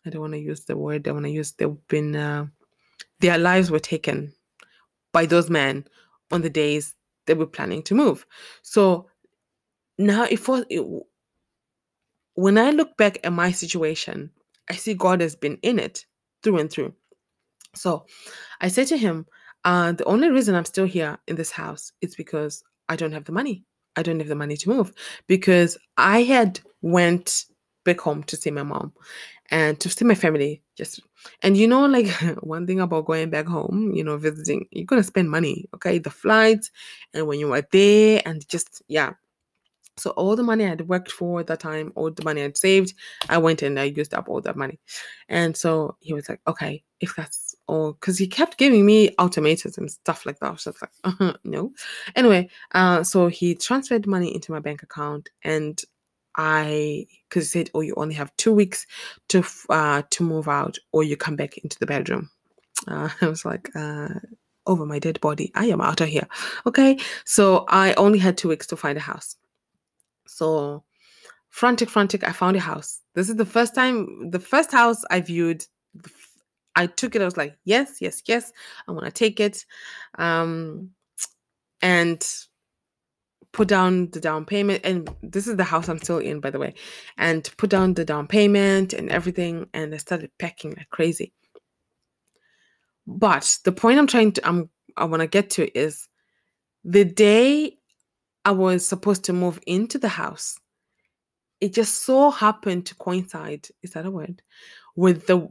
I don't want to use the word I want to use they've been uh, their lives were taken by those men on the days they were planning to move. So now if when I look back at my situation, I see God has been in it through and through. So I said to him, uh, the only reason I'm still here in this house is because I don't have the money. I don't have the money to move because I had went back home to see my mom and to see my family just and you know like (laughs) one thing about going back home you know visiting you're gonna spend money okay the flights and when you are there and just yeah so all the money I'd worked for at that time, all the money I'd saved, I went and I used up all that money. And so he was like, okay, if that's all, because he kept giving me ultimatums and stuff like that. I was like, uh-huh, (laughs) no. Anyway, uh, so he transferred money into my bank account and I, because he said, oh, you only have two weeks to uh, to move out or you come back into the bedroom. (laughs) Uh, I was like, uh, over my dead body. I am out of here. Okay. So I only had two weeks to find a house. So frantic, frantic, I found a house. This is the first time, the first house I viewed. I took it. I was like, yes, yes, yes. I want to take it. Um, and put down the down payment. And this is the house I'm still in, by the way. And put down the down payment and everything. And I started packing like crazy. But the point I'm trying to, I'm, I want to get to is the day I was supposed to move into the house. It just so happened to coincide, is that a word, with the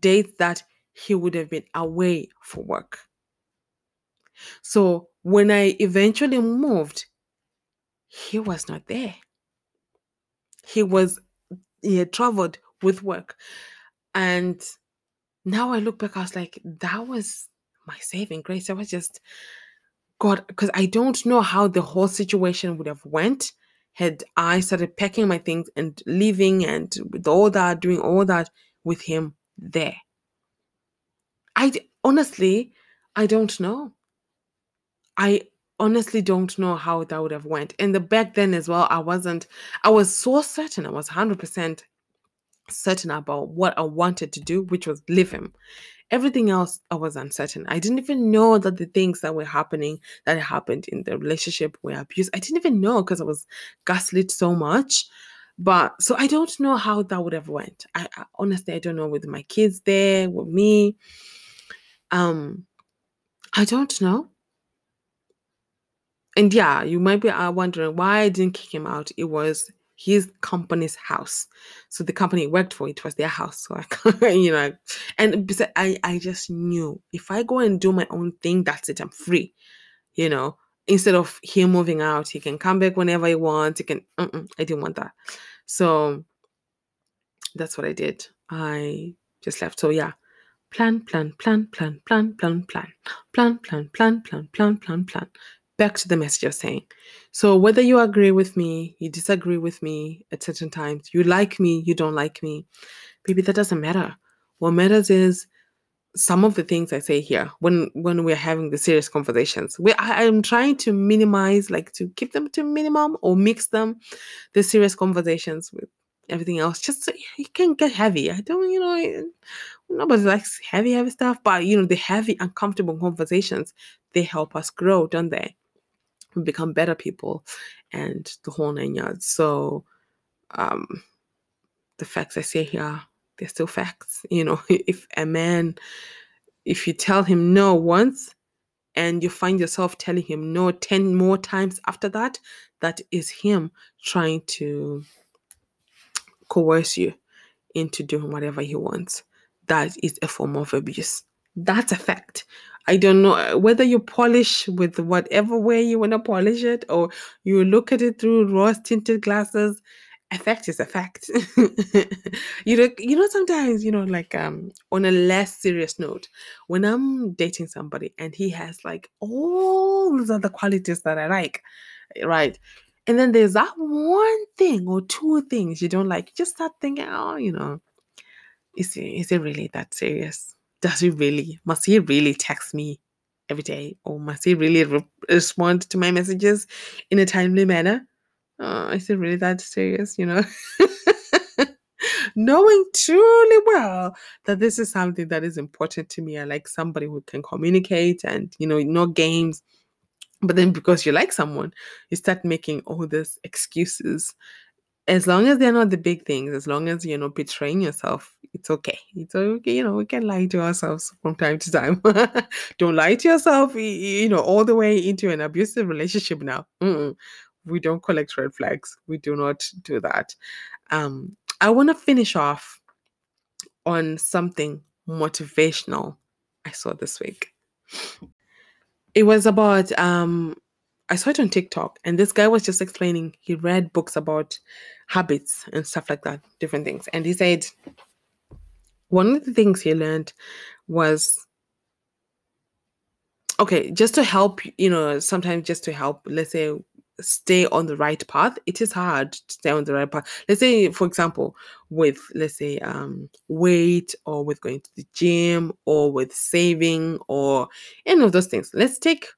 date that he would have been away for work. So when I eventually moved, he was not there. He was, he had traveled with work. And now I look back, I was like, that was my saving grace. I was just God, because I don't know how the whole situation would have went had I started packing my things and leaving and with all that, doing all that with him there? I honestly, I don't know. I honestly don't know how that would have went. And the back then as well, I wasn't. I was so certain. I was hundred percent certain about what I wanted to do, which was leave him. Everything else, I was uncertain. I didn't even know that the things that were happening, that happened in the relationship were abuse. I didn't even know because I was gaslit so much. But so I don't know how that would have went. I, I honestly I don't know with my kids there, with me. Um, I don't know. And yeah, you might be uh, wondering why I didn't kick him out. It was his company's house. So the company he worked for, it was their house. So I, (laughs) you know, and I, I just knew if I go and do my own thing, that's it. I'm free. You know, instead of him moving out, he can come back whenever he wants. He can. I didn't want that. So that's what I did. I just left. So yeah, plan, plan, plan, plan, plan, plan, plan, plan, plan, plan, plan, plan, plan, plan back to the message you're saying. So whether you agree with me, you disagree with me at certain times, you like me, you don't like me, baby, that doesn't matter. What matters is some of the things I say here when when we're having the serious conversations. We I, am trying to minimize, like to keep them to minimum or mix them, the serious conversations with everything else. Just so you can get heavy. I don't, you know, nobody likes heavy, heavy stuff, but you know, the heavy, uncomfortable conversations, they help us grow, don't they? we become better people and the whole nine yards. So um the facts I say here, they're still facts. You know, (laughs) if a man if you tell him no once and you find yourself telling him no 10 more times after that, that is him trying to coerce you into doing whatever he wants. That is a form of abuse. That's a fact. I don't know uh, whether you polish with whatever way you want to polish it or you look at it through rose tinted glasses. Effect is a fact. (laughs) you know, you know, sometimes, you know, like um on a less serious note, when I'm dating somebody and he has like all these other qualities that I like, right? And then there's that one thing or two things you don't like, you just start thinking, oh, you know, is it, is it really that serious? does he really, must he really text me every day? Or must he really re- respond to my messages in a timely manner? Oh, is it really that serious, you know? (laughs) Knowing truly well that this is something that is important to me. I like somebody who can communicate and, you know, no games. But then because you like someone, you start making all these excuses as long as they're not the big things, as long as you're not betraying yourself, it's okay. It's okay. You know, we can lie to ourselves from time to time. (laughs) don't lie to yourself, you know, all the way into an abusive relationship now. Mm-mm. We don't collect red flags. We do not do that. Um, I want to finish off on something motivational I saw this week. It was about um I saw it on TikTok, and this guy was just explaining he read books about habits and stuff like that, different things. And he said one of the things he learned was okay, just to help, you know, sometimes just to help, let's say, stay on the right path it is hard to stay on the right path. Let's say for example with let's say um weight or with going to the gym or with saving or any of those things. Let's take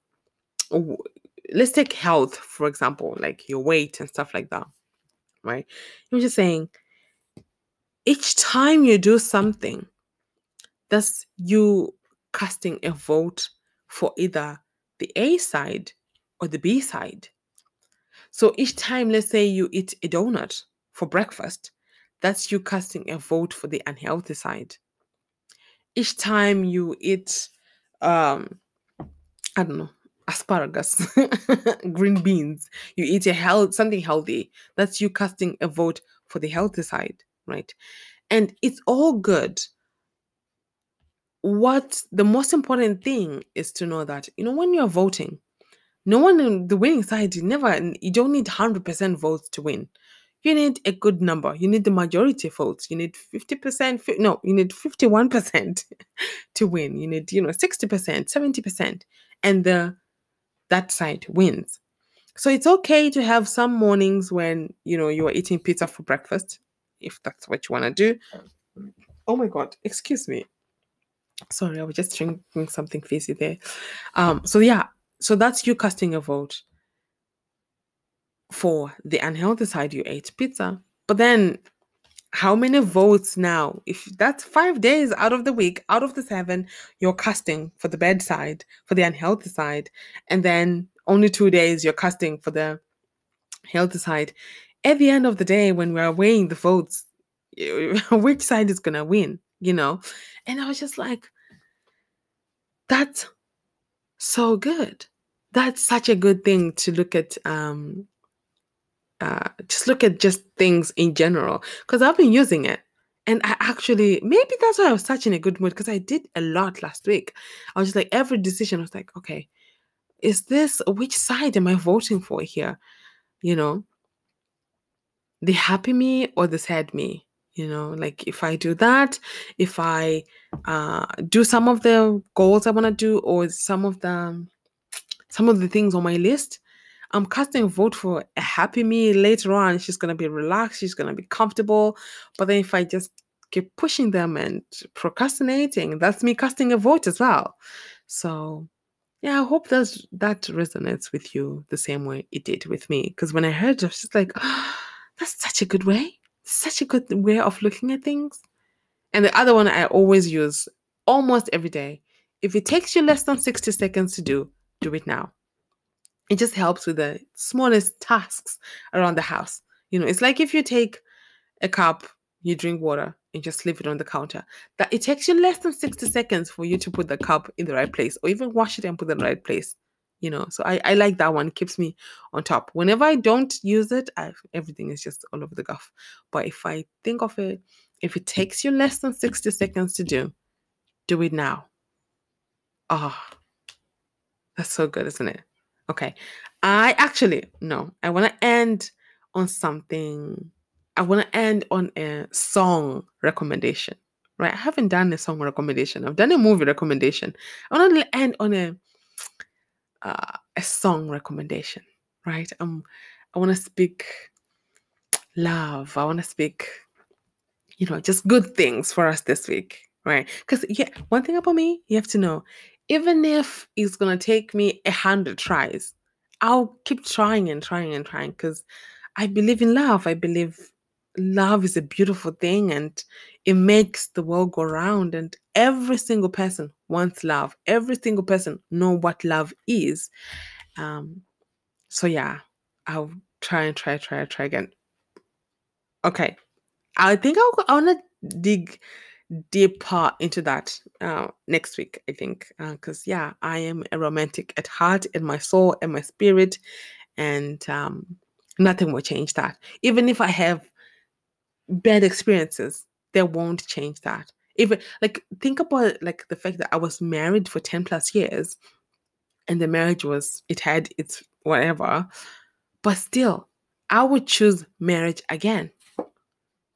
let's take health for example like your weight and stuff like that right? I'm just saying each time you do something that's you casting a vote for either the a side or the b side so each time let's say you eat a donut for breakfast that's you casting a vote for the unhealthy side each time you eat um i don't know asparagus, (laughs) green beans, you eat a health something healthy. That's you casting a vote for the healthy side, right? And it's all good. What the most important thing is to know that you know when you're voting, no one in the winning side you never you don't need 100% votes to win you need a good number you need the majority votes you need 50% no you need 51% (laughs) to win you need you know 60% 70% and the that side wins. So it's okay to have some mornings when you know you are eating pizza for breakfast, if that's what you want to do. Oh my god, excuse me. Sorry, I was just drinking something fizzy there. Um, so yeah, so that's you casting a vote for the unhealthy side. You ate pizza, but then how many votes now? If that's five days out of the week, out of the seven, you're casting for the bad side, for the unhealthy side, and then only two days you're casting for the healthy side. At the end of the day, when we're weighing the votes, (laughs) which side is gonna win? You know? And I was just like, that's so good. That's such a good thing to look at um uh, just look at just things in general because I've been using it. And I actually, maybe that's why I was such in a good mood because I did a lot last week. I was just like, every decision I was like, okay, is this which side am I voting for here? You know, the happy me or the sad me? You know, like if I do that, if I uh, do some of the goals I want to do or some of the some of the things on my list, I'm casting a vote for a happy me later on. She's gonna be relaxed, she's gonna be comfortable. But then if I just keep pushing them and procrastinating, that's me casting a vote as well. So yeah, I hope that that resonates with you the same way it did with me. Because when I heard it, I was just like, oh, (gasps) that's such a good way. Such a good way of looking at things. And the other one I always use almost every day. If it takes you less than 60 seconds to do, do it now it just helps with the smallest tasks around the house. You know, it's like if you take a cup, you drink water, and just leave it on the counter. That it takes you less than 60 seconds for you to put the cup in the right place or even wash it and put it in the right place. You know, so I, I like that one. It keeps me on top. Whenever I don't use it, I, everything is just all over the guff. But if I think of it, if it takes you less than 60 seconds to do, do it now. Ah, oh, that's so good, isn't it? Okay. I actually, no, I want to end on something. I want to end on a song recommendation, right? I haven't done a song recommendation. I've done a movie recommendation. I want to end on a uh, a song recommendation, right? Um, I want to speak love. I want to speak, you know, just good things for us this week, right? Because yeah, one thing about me, you have to know, even if it's gonna take me a hundred tries, I'll keep trying and trying and trying because I believe in love. I believe love is a beautiful thing and it makes the world go round and every single person wants love. Every single person know what love is. Um so yeah, I'll try and try, try, try again. Okay. I think I'll I wanna dig deeper into that uh, next week, I think. Because, uh, yeah, I am a romantic at heart, in my soul, and my spirit. And um, nothing will change that. Even if I have bad experiences, they won't change that. Even like think about like the fact that I was married for 10 plus years and the marriage was it had its whatever, but still I would choose marriage again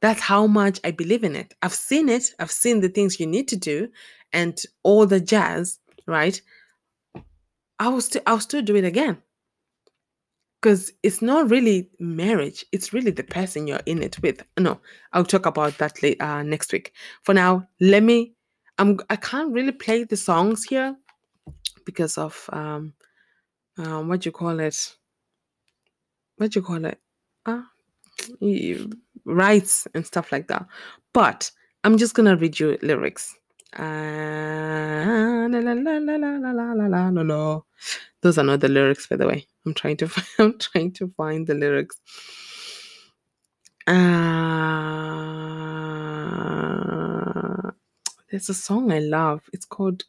that's how much I believe in it. I've seen it, I've seen the things you need to do and all the jazz, right? I will still I'll still do it again. Because it's not really marriage, it's really the person you're in it with. No, I'll talk about that later, uh, next week. For now, let me I'm I can't really play the songs here because of um um what you call it what you call it uh, rights and stuff like that. But I'm just gonna read you lyrics. Uh, Those are not the lyrics, by the way. I'm trying to (laughs) find, I'm trying to find the lyrics. Uh, there's a song I love. It's called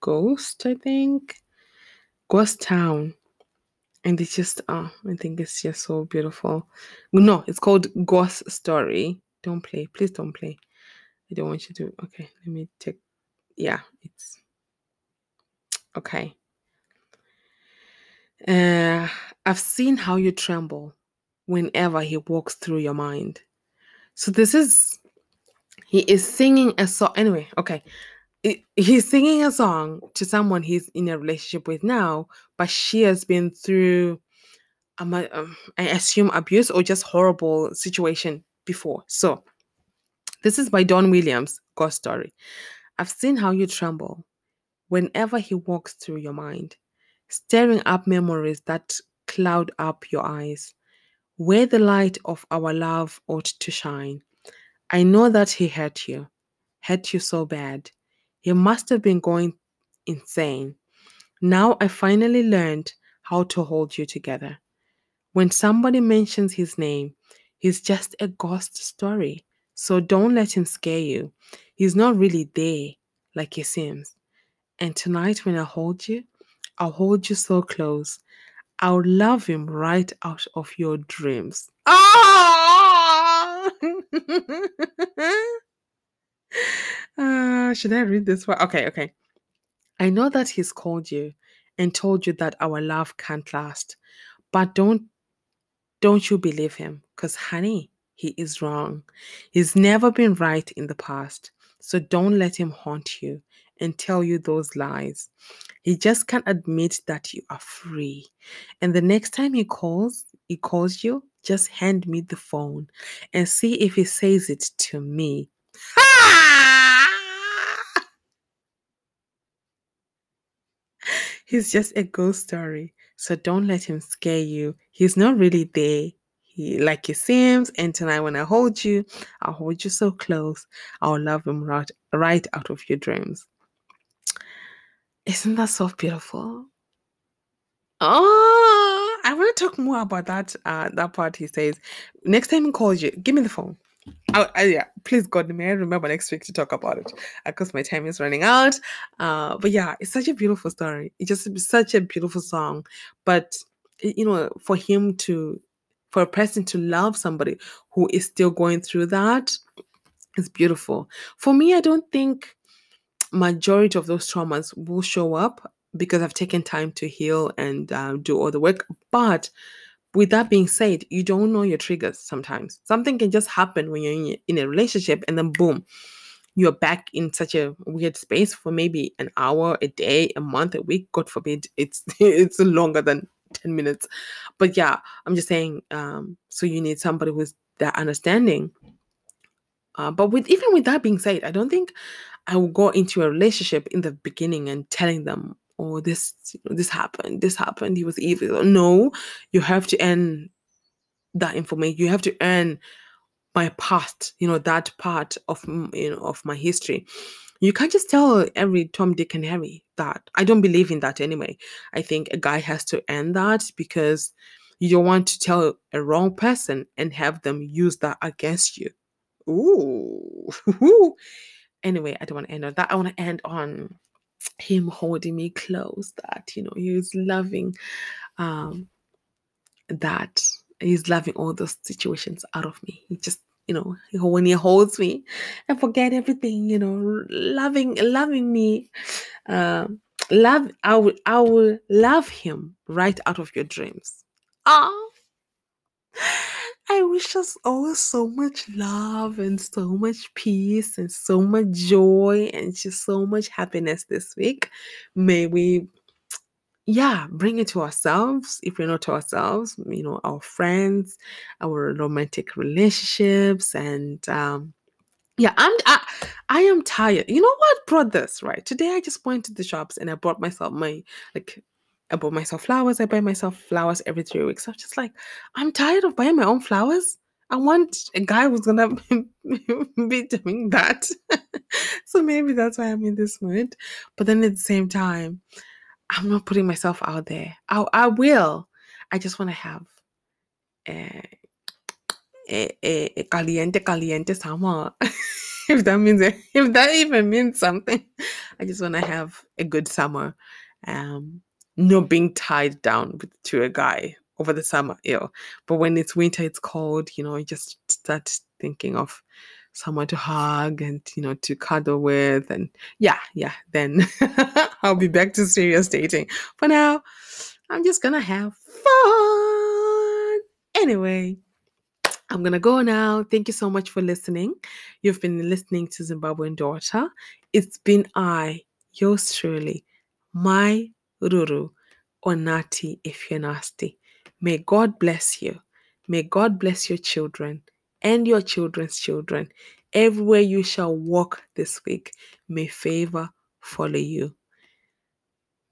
Ghost, I think. Ghost Town and it's just oh i think it's just so beautiful no it's called ghost story don't play please don't play i don't want you to okay let me take yeah it's okay uh i've seen how you tremble whenever he walks through your mind so this is he is singing a song anyway okay he's singing a song to someone he's in a relationship with now, but she has been through um, um, I assume abuse or just horrible situation before. So this is by Don Williams, Ghost Story. I've seen how you tremble whenever he walks through your mind, stirring up memories that cloud up your eyes, where the light of our love ought to shine. I know that he hurt you, hurt you so bad. He must have been going insane. Now I finally learned how to hold you together. When somebody mentions his name, he's just a ghost story. So don't let him scare you. He's not really there like he seems. And tonight, when I hold you, I'll hold you so close. I'll love him right out of your dreams. Ah! uh, (laughs) should I read this one? Okay, okay. I know that he's called you and told you that our love can't last, but don't don't you believe him? Because honey, he is wrong. He's never been right in the past. So don't let him haunt you and tell you those lies. He just can't admit that you are free. And the next time he calls, he calls you, just hand me the phone and see if he says it to me. (laughs) He's just a ghost story. So don't let him scare you. He's not really there. He, like he seems, and tonight when I hold you, I'll hold you so close. I'll love him right, right out of your dreams. Isn't that so beautiful? Oh, I want to talk more about that. Uh, that part he says. Next time he calls you, give me the phone. I, I, yeah, please God, may I remember next week to talk about it because my time is running out. Uh, but yeah, it's such a beautiful story. It's just such a beautiful song. But you know, for him to, for a person to love somebody who is still going through that, is beautiful. For me, I don't think majority of those traumas will show up because I've taken time to heal and uh, do all the work. But with that being said, you don't know your triggers sometimes. Something can just happen when you're in, a relationship and then boom, you're back in such a weird space for maybe an hour, a day, a month, a week. God forbid, it's (laughs) it's longer than 10 minutes. But yeah, I'm just saying, um, so you need somebody who's that understanding. Uh, but with even with that being said, I don't think I will go into a relationship in the beginning and telling them, "Oh, this this happened, this happened. He was evil." No, you have to earn that information. You have to earn my past. You know that part of mm, you know of my history. You can't just tell every Tom, Dick, and Harry that. I don't believe in that anyway. I think a guy has to earn that because you don't want to tell a wrong person and have them use that against you. Ooh. (laughs) anyway, I don't want to end on that. I want to end on him holding me close, that, you know, he loving um that. He's loving all those situations out of me. He just, you know, when he holds me, I forget everything, you know, loving, loving me. Um, love, I will, I will love him right out of your dreams. Ah. I wish us all so much love and so much peace and so much joy and just so much happiness this week. May we, yeah, bring it to ourselves. If we're not to ourselves, you know, our friends, our romantic relationships, and um, yeah, I'm I, I am tired. You know what brought this right today? I just went to the shops and I bought myself my like I bought myself flowers. I buy myself flowers every three weeks. I'm just like, I'm tired of buying my own flowers. I want a guy who's gonna (laughs) be doing that. (laughs) so maybe that's why I'm in this mood. But then at the same time, I'm not putting myself out there. I, I will. I just want to have a, a, a, a caliente, caliente summer. (laughs) if that means if that even means something, I just want to have a good summer. Um, not being tied down with, to a guy over the summer, you know. But when it's winter, it's cold, you know, you just start thinking of someone to hug and, you know, to cuddle with. And yeah, yeah, then (laughs) I'll be back to serious dating. For now, I'm just gonna have fun. Anyway, I'm gonna go now. Thank you so much for listening. You've been listening to Zimbabwean Daughter. It's been I, yours truly, my Ruru or Nati if you're nasty. May God bless you. May God bless your children and your children's children. Everywhere you shall walk this week, may favor follow you.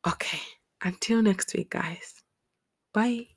Okay, until next week, guys. Bye.